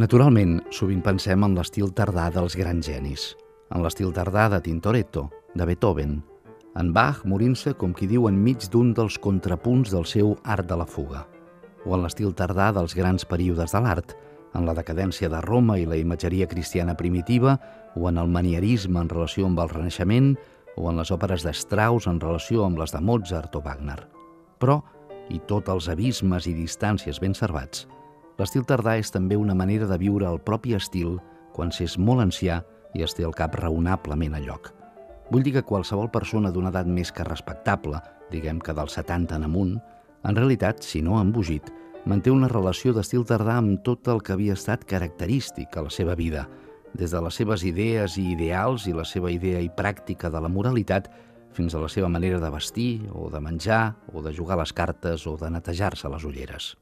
Naturalment, sovint pensem en l'estil tardà dels grans genis, en l'estil tardà de Tintoretto, de Beethoven, en Bach morint-se, com qui diu, enmig d'un dels contrapunts del seu art de la fuga, o en l'estil tardà dels grans períodes de l'art, en la decadència de Roma i la imatgeria cristiana primitiva, o en el manierisme en relació amb el Renaixement, o en les òperes d'Strauss en relació amb les de Mozart o Wagner. Però, i tots els abismes i distàncies ben servats, l'estil tardà és també una manera de viure el propi estil quan s'és molt ancià i es té el cap raonablement a lloc. Vull dir que qualsevol persona d'una edat més que respectable, diguem que dels 70 en amunt, en realitat, si no embogit, manté una relació d'estil tardà amb tot el que havia estat característic a la seva vida, des de les seves idees i ideals i la seva idea i pràctica de la moralitat fins a la seva manera de vestir o de menjar o de jugar a les cartes o de netejar-se les ulleres.